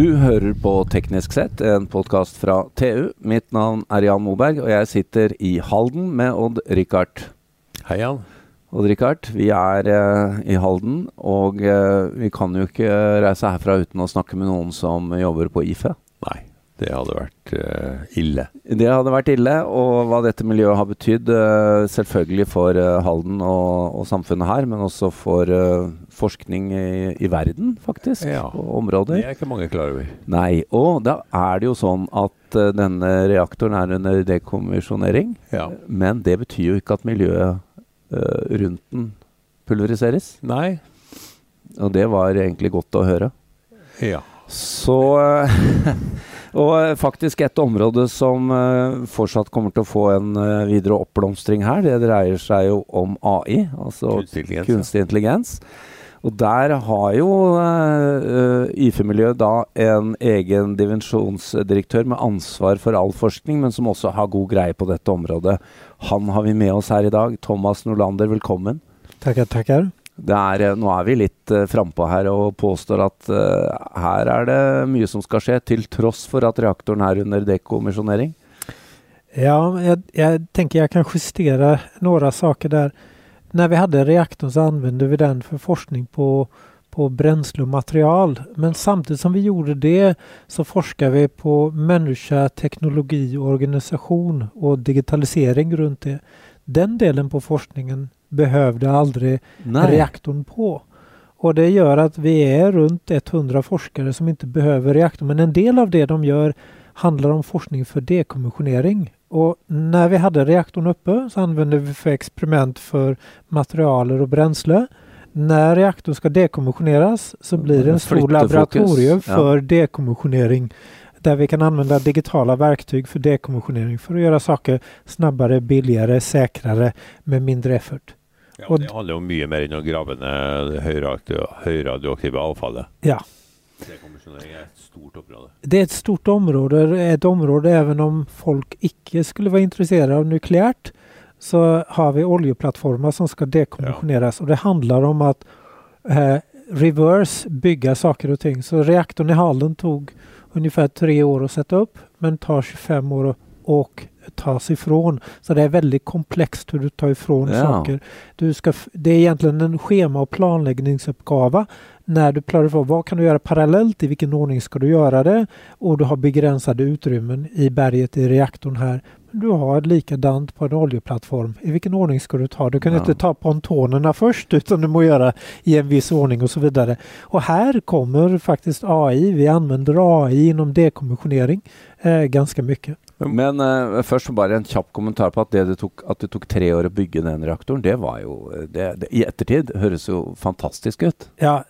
Du hører på Teknisk sett, en podkast fra TU. Mitt navn er Jan Moberg, og jeg sitter i Halden med Odd-Rikard. Hei, Jan. Odd-Rikard, vi er eh, i Halden, og eh, vi kan jo ikke reise herfra uten å snakke med noen som jobber på IFE. Nei, det hadde vært eh, ille. Det hadde vært ille, og hva dette miljøet har betydd, eh, selvfølgelig for eh, Halden og, og samfunnet her, men også for eh, forskning i, i verden, faktisk, Ja. Det områder. er ikke mange klar over. Nei, og da er det jo sånn at eh, denne reaktoren er under dekommisjonering, Ja. men det betyr jo ikke at miljøet eh, rundt den pulveriseres. Nei. Og det var egentlig godt å høre. Ja. Så eh, Og eh, faktisk et område som eh, fortsatt kommer til å få en eh, videre oppblomstring her, det dreier seg jo om AI, altså Kunstig intelligens, kunstig intelligens. Og der har jo uh, IFE-miljøet da en egen divisjonsdirektør med ansvar for all forskning, men som også har god greie på dette området. Han har vi med oss her i dag. Thomas Norlander, velkommen. Tackar, tackar. Det er, eh, nå er vi litt uh, frampå her og påstår at uh, her er det mye som skal skje, til tross for at reaktoren er under dekommisjonering. Ja, jag, jeg tänker jag kan justera några saker där. När vi hade reaktorn så använde vi den för forskning på, på bränsle och material. Men samtidigt som vi gjorde det så forskade vi på människa, teknologi organisation och digitalisering runt det. Den delen på forskningen behövde aldrig reaktorn på. Och det gör att vi är runt 100 forskare som inte behöver reaktorn. Men en del av det de gör handlar om forskning för dekommissionering. Och när vi hade reaktorn uppe så använde vi för experiment för materialer och bränsle. När reaktorn ska dekommissioneras så blir det en stor laboratorium ja. för dekommissionering där vi kan använda digitala verktyg för dekommissionering för att göra saker snabbare, billigare, säkrare med mindre effort. Ja det handler jo mye mer enn å grave ned det høyradioaktive, avfallet. Ja. Dekommisjonering er et stort område. Det är ett stort område, ett område även om folk icke skulle vara intresserade av nukleärt så har vi oljeplattformar som ska dekommissioneras och det handlar om att eh, reverse bygga saker och ting. Så reaktorn i Halden tog ungefär tre år att sätta upp men tar 25 år att och tas ifrån. Så det är väldigt komplext hur du tar ifrån Ja. saker. Du ska, det är egentligen en schema och planläggningsuppgave när du planerar för vad kan du göra parallellt, i vilken ordning ska du göra det och du har begränsade utrymmen i berget i reaktorn här. Du har likadant på en oljeplattform. I vilken ordning ska du ta? Du kan Ja. inte ta pontonerna först utan du må göra i en viss ordning och så vidare. Och här kommer faktiskt AI. Vi använder AI inom dekommissionering eh, ganska mycket. Men eh, først bare en kjapp kommentar på at det, det, tok, at det tok tre år å bygge den reaktoren, det var jo det, det, I ettertid høres jo fantastisk ut. Ja,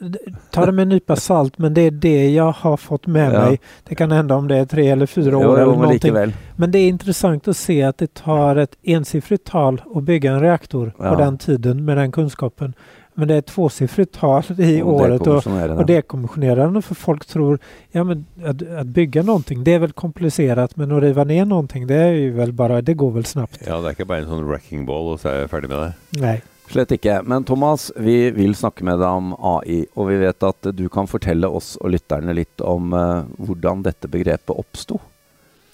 ta det med en nypa salt men det är det jag har fått med Ja. mig. Det kan hända om det är tre eller fyra år Jo, eller någonting. likevel. Men det är intressant att se att det tar ett ensiffrigt tal att bygga en reaktor Ja. på den tiden med den kunskapen. Men det är ett tvåsiffrigt tal i Og året och, och den. dekommissionerande för folk tror ja, men att, att bygga någonting det är väl komplicerat men att riva ner någonting det är ju väl bara, det går väl snabbt. Ja, det er ikke bare en sånn wrecking ball, og så er jeg ferdig med det. Nej. Slett ikke. Men Thomas, vi vil snakke med deg om AI, og vi vet at du kan fortelle oss og lytterne litt om eh, hvordan dette begrepet oppsto.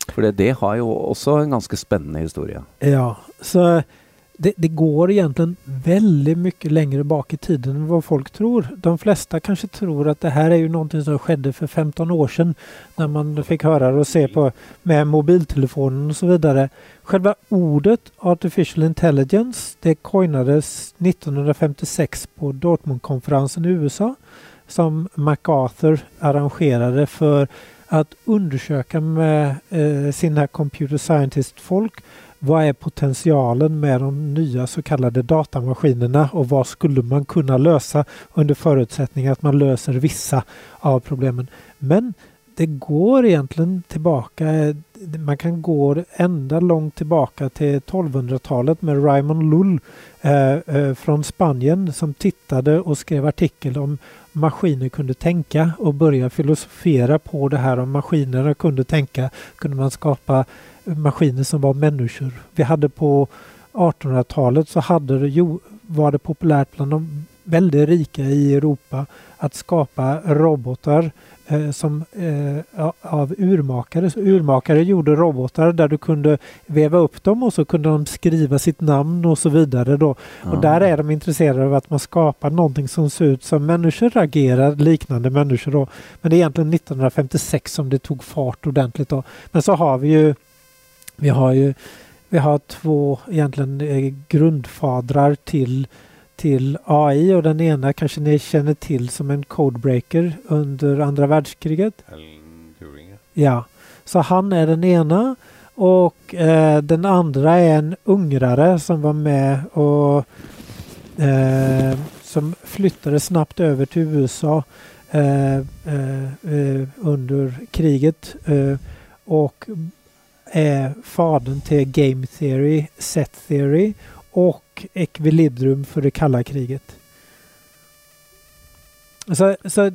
For det, det har jo også en ganske spennende historie. Ja, så det, det går egentligen väldigt mycket längre bak i tiden än vad folk tror. De flesta kanske tror att det här är ju någonting som skedde för 15 år sedan när man fick höra och se på med mobiltelefonen och så vidare. Själva ordet artificial intelligence det coinades 1956 på Dortmundkonferensen i USA som MacArthur arrangerade för att undersöka med eh, sina computer scientist-folk vad är potentialen med de nya så kallade datamaskinerna och vad skulle man kunna lösa under förutsättning att man löser vissa av problemen. Men det går egentligen tillbaka, man kan gå ända långt tillbaka till 1200-talet med Raymond Lull eh, eh, från Spanien som tittade och skrev artikel om maskiner kunde tänka och börja filosofera på det här om maskinerna kunde tänka kunde man skapa maskiner som var människor. Vi hade på 1800-talet så hade det, jo, var det populärt bland de väldigt rika i Europa att skapa robotar eh, som, eh, av urmakare. Så urmakare gjorde robotar där du kunde veva upp dem och så kunde de skriva sitt namn och så vidare. Då. Och där är de intresserade av att man skapar någonting som ser ut som människor agerar liknande människor. Då. Men det är egentligen 1956 som det tog fart ordentligt. Då. Men så har vi ju vi har ju vi har två egentligen eh, grundfadrar till till AI och den ena kanske ni känner till som en codebreaker under andra världskriget. Ja, så han är den ena och eh, den andra är en ungrare som var med och eh, som flyttade snabbt över till USA eh, eh, eh under kriget och är fadern till game theory, set theory och Equilibrium för det kalla kriget. Så, så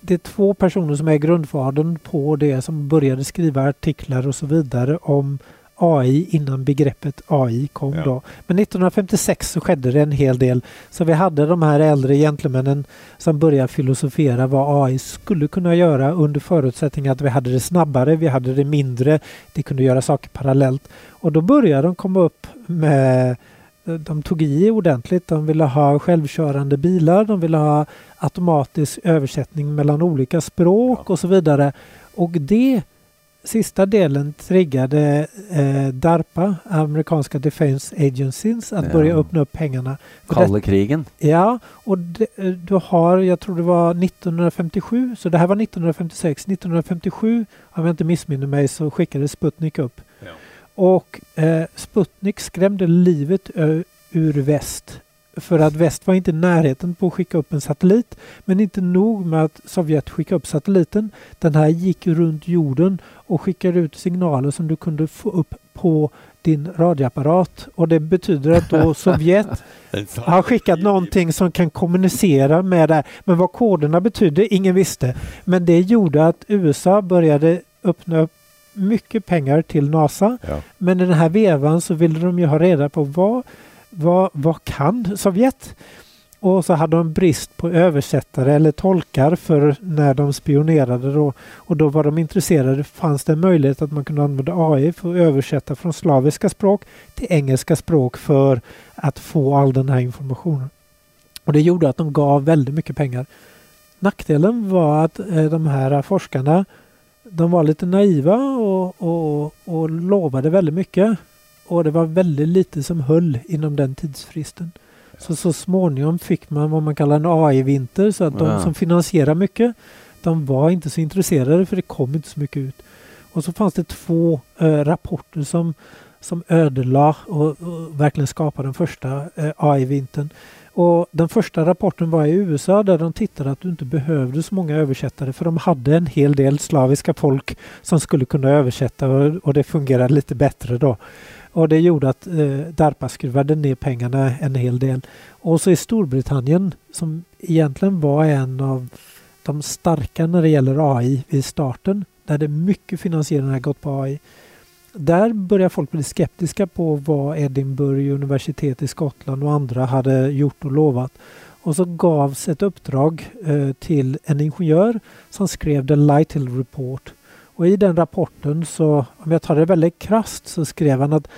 det är två personer som är grundfadern på det som började skriva artiklar och så vidare om AI innan begreppet AI kom ja. då. Men 1956 så skedde det en hel del. Så vi hade de här äldre gentlemännen som började filosofera vad AI skulle kunna göra under förutsättning att vi hade det snabbare, vi hade det mindre, det kunde göra saker parallellt. Och då började de komma upp med de tog i ordentligt. De ville ha självkörande bilar, de ville ha automatisk översättning mellan olika språk ja. och så vidare. Och det sista delen triggade eh, DARPA, amerikanska Defense Agencies, att ja. börja öppna upp pengarna. Kalla krigen? Ja, och det, eh, du har, jag tror det var 1957, så det här var 1956. 1957, om jag inte missminner mig, så skickade Sputnik upp. Ja. Och eh, Sputnik skrämde livet ur väst för att väst var inte i närheten på att skicka upp en satellit. Men inte nog med att Sovjet skickade upp satelliten. Den här gick runt jorden och skickade ut signaler som du kunde få upp på din radioapparat. Och det betyder att då Sovjet har skickat någonting som kan kommunicera med det. Men vad koderna betydde, ingen visste. Men det gjorde att USA började öppna upp mycket pengar till NASA. Ja. Men i den här vevan så ville de ju ha reda på vad vad, vad kan Sovjet? Och så hade de brist på översättare eller tolkar för när de spionerade då. Och då var de intresserade. Fanns det en möjlighet att man kunde använda AI för att översätta från slaviska språk till engelska språk för att få all den här informationen. Och det gjorde att de gav väldigt mycket pengar. Nackdelen var att eh, de här forskarna de var lite naiva och, och, och lovade väldigt mycket. Och det var väldigt lite som höll inom den tidsfristen. Så så småningom fick man vad man kallar en AI-vinter så att de ja. som finansierar mycket de var inte så intresserade för det kom inte så mycket ut. Och så fanns det två äh, rapporter som, som ödelade och, och, verkligen skapade den första äh, AI-vintern. Och den första rapporten var i USA där de tittade att du inte behövde så många översättare för de hade en hel del slaviska folk som skulle kunna översätta och, och det fungerade lite bättre då. Och det gjorde att eh, DARPA skruvade ner pengarna en hel del. Och så i Storbritannien som egentligen var en av de starka när det gäller AI vid starten. Där det mycket finansiering har gått på AI. Där börjar folk bli skeptiska på vad Edinburgh universitet i Skottland och andra hade gjort och lovat. Och så gavs ett uppdrag eh, till en ingenjör som skrev The Lightill Report och i den rapporten så, om jag tar det väldigt krast, så skrev han att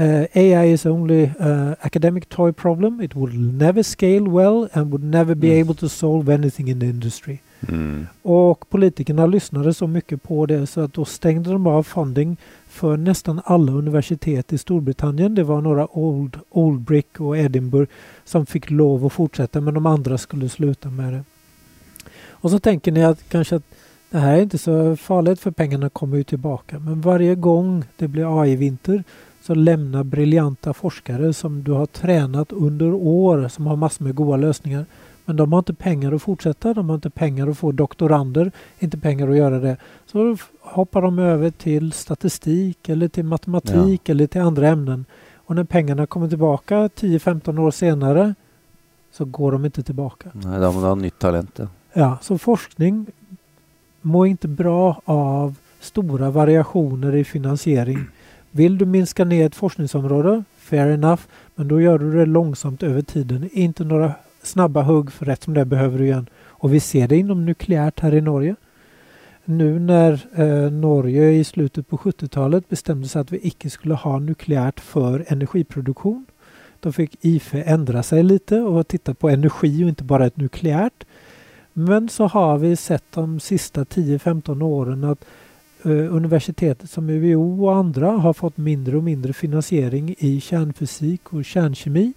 uh, AI is only uh, academic toy problem. It will never scale well and would never be mm. able to solve anything in the industry. Mm. Och politikerna lyssnade så mycket på det så att då stängde de av funding för nästan alla universitet i Storbritannien. Det var några Old, Old Brick och Edinburgh som fick lov att fortsätta men de andra skulle sluta med det. Och så tänker ni att kanske att det här är inte så farligt för pengarna kommer ju tillbaka. Men varje gång det blir AI-vinter så lämnar briljanta forskare som du har tränat under år som har massor med goda lösningar. Men de har inte pengar att fortsätta. De har inte pengar att få doktorander. Inte pengar att göra det. Så hoppar de över till statistik eller till matematik ja. eller till andra ämnen. Och när pengarna kommer tillbaka 10-15 år senare så går de inte tillbaka. Nej, de har nytt talent. Ja, så forskning mår inte bra av stora variationer i finansiering. Vill du minska ner ett forskningsområde, fair enough, men då gör du det långsamt över tiden. Inte några snabba hugg för rätt som det behöver du igen. Och vi ser det inom nukleärt här i Norge. nu när eh, Norge i slutet på 70-talet bestämde sig att vi icke skulle ha nukleärt för energiproduktion. Då fick IFE ändra sig lite och titta på energi och inte bara ett nukleärt. Men så har vi sett de sista 10-15 åren att eh, universitetet som UVO och andra har fått mindre och mindre finansiering i kärnfysik och kärnkemi.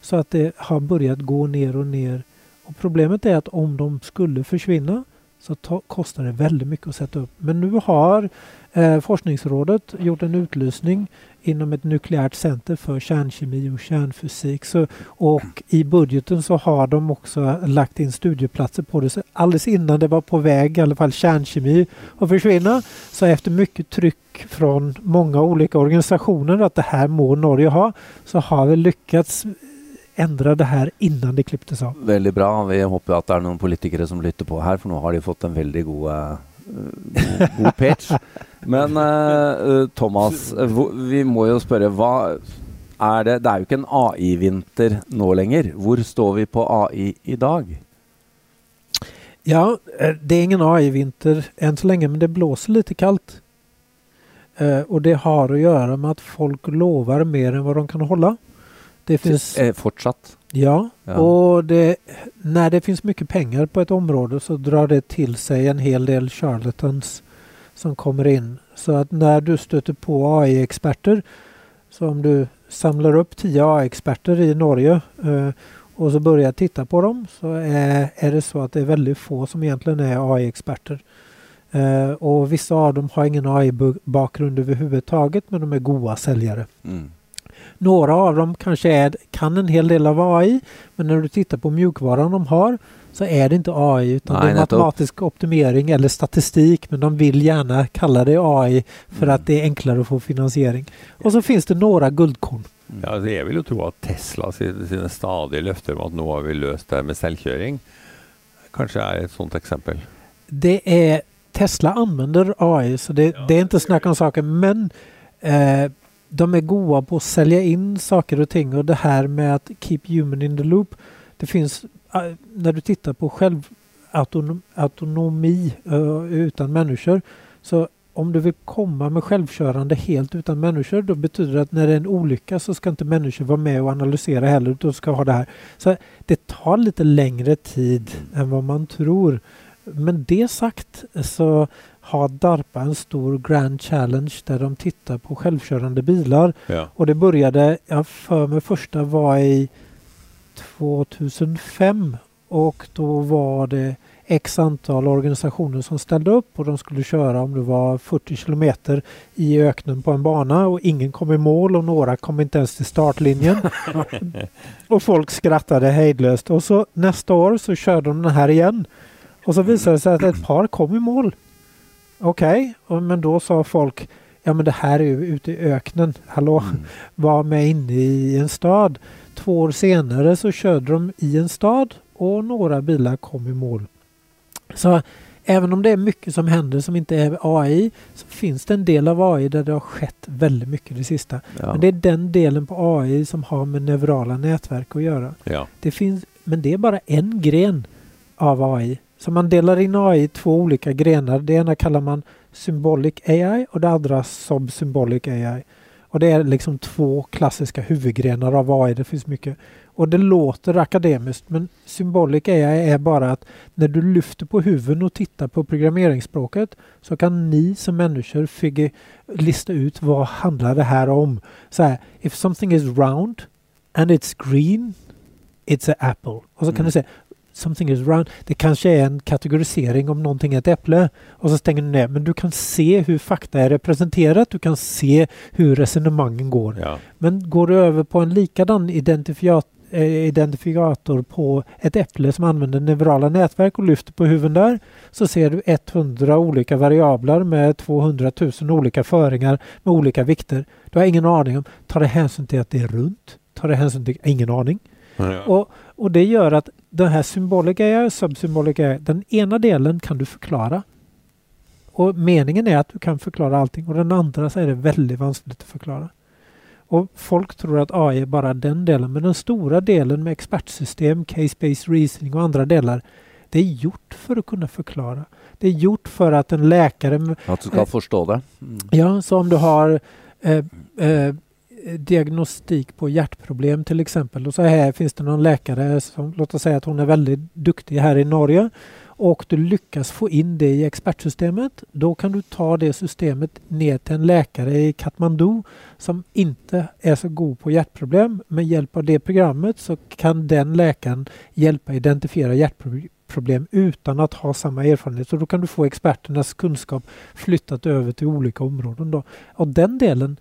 Så att det har börjat gå ner och ner. Och problemet är att om de skulle försvinna så ta, kostar det väldigt mycket att sätta upp. Men nu har eh, Forskningsrådet gjort en utlysning inom ett nukleärt center för kärnkemi och kärnfysik. Så, och i budgeten så har de också lagt in studieplatser på det. Så alldeles innan det var på väg, i alla fall kärnkemi, att försvinna, så efter mycket tryck från många olika organisationer att det här må Norge ha, så har vi lyckats ändra det här innan det klipptes av. Väldigt bra. Vi hoppas att det är någon politiker som lyssnar på här, för nu har de fått en väldigt god, uh, god, pitch. Men uh, Thomas, uh, vi må ju fråga, vad är det? Det är ju inte en AI-vinter nu längre. Var står vi på AI idag? Ja, det är ingen AI-vinter än så länge, men det blåser lite kallt. Och det har att göra med att folk lovar mer än vad de kan hålla. Det finns... Eh, fortsatt? Ja, ja. och det, när det finns mycket pengar på ett område så drar det till sig en hel del charlatans som kommer in. Så att när du stöter på AI-experter, så om du samlar upp tio AI-experter i Norge eh, och så börjar titta på dem så är, är det så att det är väldigt få som egentligen är AI-experter. Eh, och vissa av dem har ingen AI-bakgrund överhuvudtaget men de är goda säljare. Mm. Några av dem kanske är, kan en hel del av AI men när du tittar på mjukvaran de har så är det inte AI utan Nej, det är matematisk optimering eller statistik men de vill gärna kalla det AI för mm. att det är enklare att få finansiering. Och så finns det några guldkorn. Ja, det är väl att tro att Tesla sina stadiga löften om att nu har vi löst det här med självkörning kanske är ett sådant exempel. Det är Tesla använder AI så det, ja, det är inte snack om saker men eh, de är goda på att sälja in saker och ting och det här med att keep human in the loop. Det finns, äh, när du tittar på självautonomi uh, utan människor, så om du vill komma med självkörande helt utan människor, då betyder det att när det är en olycka så ska inte människor vara med och analysera heller, utan ska ha det här. Så det tar lite längre tid än vad man tror. Men det sagt så har DARPA en stor Grand Challenge där de tittar på självkörande bilar. Ja. Och det började, jag för mig första var i 2005 och då var det x antal organisationer som ställde upp och de skulle köra om det var 40 kilometer i öknen på en bana och ingen kom i mål och några kom inte ens till startlinjen. och folk skrattade hejdlöst och så nästa år så körde de den här igen. Och så visade det sig att ett par kom i mål. Okej, okay. men då sa folk Ja men det här är ju ute i öknen. Hallå, mm. var med inne i en stad. Två år senare så körde de i en stad och några bilar kom i mål. Så även om det är mycket som händer som inte är AI så finns det en del av AI där det har skett väldigt mycket det sista. Ja. Men det är den delen på AI som har med neurala nätverk att göra. Ja. Det finns, men det är bara en gren av AI. Så man delar in AI i två olika grenar. Det ena kallar man Symbolic AI och det andra Subsymbolic AI. Och det är liksom två klassiska huvudgrenar av AI. Det finns mycket. Och det låter akademiskt men Symbolic AI är bara att när du lyfter på huvudet och tittar på programmeringsspråket så kan ni som människor figure, lista ut vad handlar det här om. Så här, if something is round and it's green, it's an apple. Och så kan mm. du säga something is round. Det kanske är en kategorisering om någonting är ett äpple och så stänger du ner. Men du kan se hur fakta är representerat. Du kan se hur resonemangen går. Ja. Men går du över på en likadan identifiat eh, identifikator på ett äpple som använder neurala nätverk och lyfter på huvudet där så ser du 100 olika variabler med 200 000 olika föringar med olika vikter. Du har ingen aning om, tar det hänsyn till att det är runt? Tar det hänsyn till, ingen aning. Ja. Och, och det gör att den här symbolika och subsymbolika, den ena delen kan du förklara. Och meningen är att du kan förklara allting och den andra så är det väldigt vanskligt att förklara. Och folk tror att AI är bara den delen, men den stora delen med expertsystem, case-based reasoning och andra delar, Det är gjort för att kunna förklara. Det är gjort för att en läkare... Att du ska eh, förstå det? Mm. Ja, så om du har eh, eh, diagnostik på hjärtproblem till exempel. Och så här finns det någon läkare som, låt oss säga att hon är väldigt duktig här i Norge och du lyckas få in det i expertsystemet. Då kan du ta det systemet ner till en läkare i Kathmandu som inte är så god på hjärtproblem. Med hjälp av det programmet så kan den läkaren hjälpa identifiera hjärtproblem utan att ha samma erfarenhet. Så då kan du få experternas kunskap flyttat över till olika områden. Då. Och den delen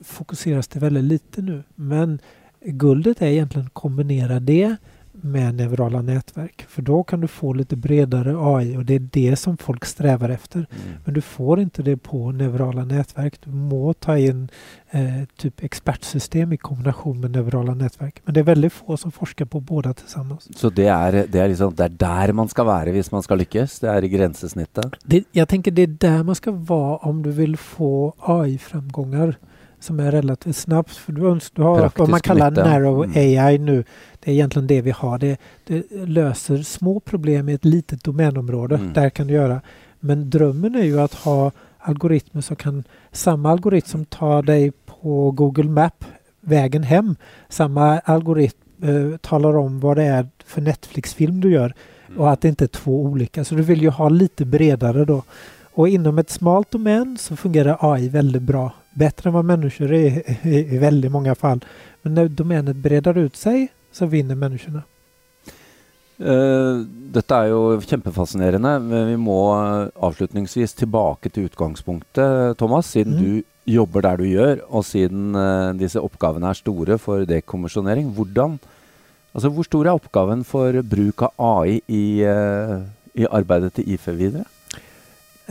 fokuseras det väldigt lite nu. Men guldet är egentligen att kombinera det med neurala nätverk. För då kan du få lite bredare AI och det är det som folk strävar efter. Mm. Men du får inte det på neurala nätverk. Du må ta in eh, typ expertsystem i kombination med neurala nätverk. Men det är väldigt få som forskar på båda tillsammans. Så det är, det är, liksom, det är där man ska vara om man ska lyckas? Det är i gränssnittet? Jag tänker det är där man ska vara om du vill få AI-framgångar som är relativt snabbt. För du, du har Praktisk vad man kallar nytta. narrow mm. AI nu. Det är egentligen det vi har. Det, det löser små problem i ett litet domänområde. Mm. Där kan du göra. Men drömmen är ju att ha algoritmer som kan, samma algoritm som tar dig på Google Map vägen hem, samma algoritm eh, talar om vad det är för Netflix-film du gör mm. och att det inte är två olika. Så du vill ju ha lite bredare då. Och inom ett smalt domän så fungerar AI väldigt bra bättre än vad människor är i, väldigt många fall. Men när domänet breder ut sig så vinner människorna. Uh, dette er jo kjempefascinerende. Men vi må avslutningsvis tilbake til utgangspunktet, Thomas. Siden mm. du jobber der du gjør, og siden uh, disse oppgavene er store for dekommisjonering. Hvordan, altså hvor stor er oppgaven for bruk av AI i, uh, i arbeidet til IFE videre?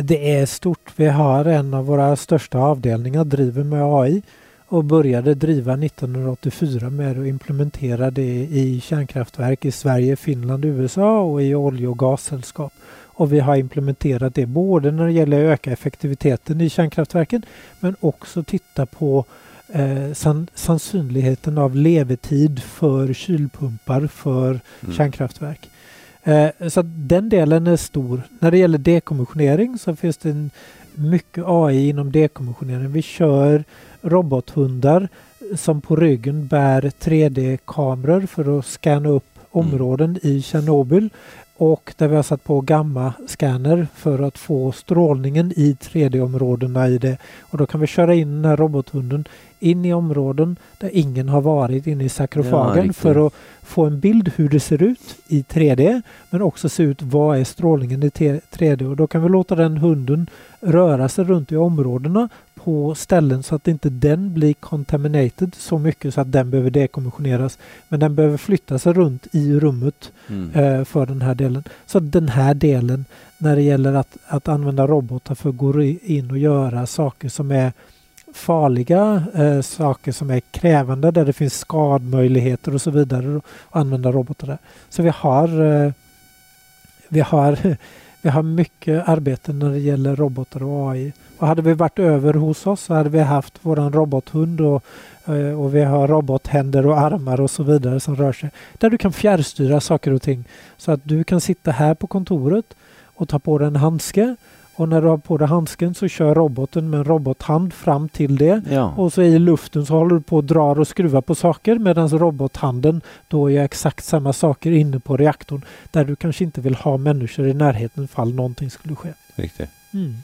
Det är stort. Vi har en av våra största avdelningar driver med AI och började driva 1984 med att implementera det i kärnkraftverk i Sverige, Finland, USA och i olje och gassällskap. Och vi har implementerat det både när det gäller att öka effektiviteten i kärnkraftverken men också titta på eh, san sannolikheten av levetid för kylpumpar för mm. kärnkraftverk. Eh, så den delen är stor. När det gäller dekommissionering så finns det en, mycket AI inom dekommissionering. Vi kör robothundar som på ryggen bär 3D-kameror för att scanna upp mm. områden mm. i Tjernobyl och där vi har satt på gamma-scanner för att få strålningen i 3D-områdena i det. Och då kan vi köra in den här robothunden in i områden där ingen har varit inne i sakrofagen ja, för att få en bild hur det ser ut i 3D men också se ut vad är strålningen i 3D och då kan vi låta den hunden röra sig runt i områdena på ställen så att inte den blir contaminated så mycket så att den behöver dekommissioneras. Men den behöver flytta sig runt i rummet mm. eh, för den här delen. Så den här delen när det gäller att, att använda robotar för att gå in och göra saker som är farliga eh, saker som är krävande där det finns skadmöjligheter och så vidare och använda robotar där. Så vi har eh, vi har vi har mycket arbete när det gäller robotar och AI. Och hade vi varit över hos oss så hade vi haft våran robothund och, eh, och vi har robothänder och armar och så vidare som rör sig. Där du kan fjärrstyra saker och ting. Så att du kan sitta här på kontoret och ta på dig en handske och när du har på dig handsken så kör roboten med en robothand fram till det. Ja. Och så i luften så håller du på och drar och skruvar på saker medan robothanden då gör exakt samma saker inne på reaktorn. Där du kanske inte vill ha människor i närheten fall någonting skulle ske. Riktigt. Mm.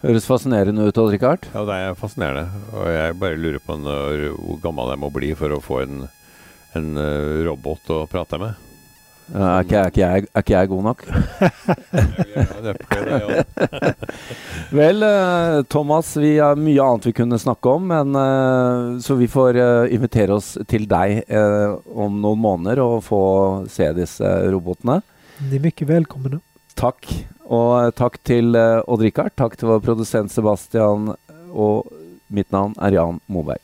Høres fascinerende ut, Odd Rikard. Ja, det er fascinerende. Og jeg bare lurer på når, hvor gammel jeg må bli for å få en, en uh, robot å prate med. Er ikke, er, ikke jeg, er ikke jeg god nok? Vel, eh, Thomas, vi har mye annet vi kunne snakke om, men, eh, så vi får eh, invitere oss til deg om noen måneder og få se disse robotene. De er mye velkomne. Takk. Og takk til Odd-Rikard. Takk til vår produsent Sebastian. Og mitt navn er Jan Moberg.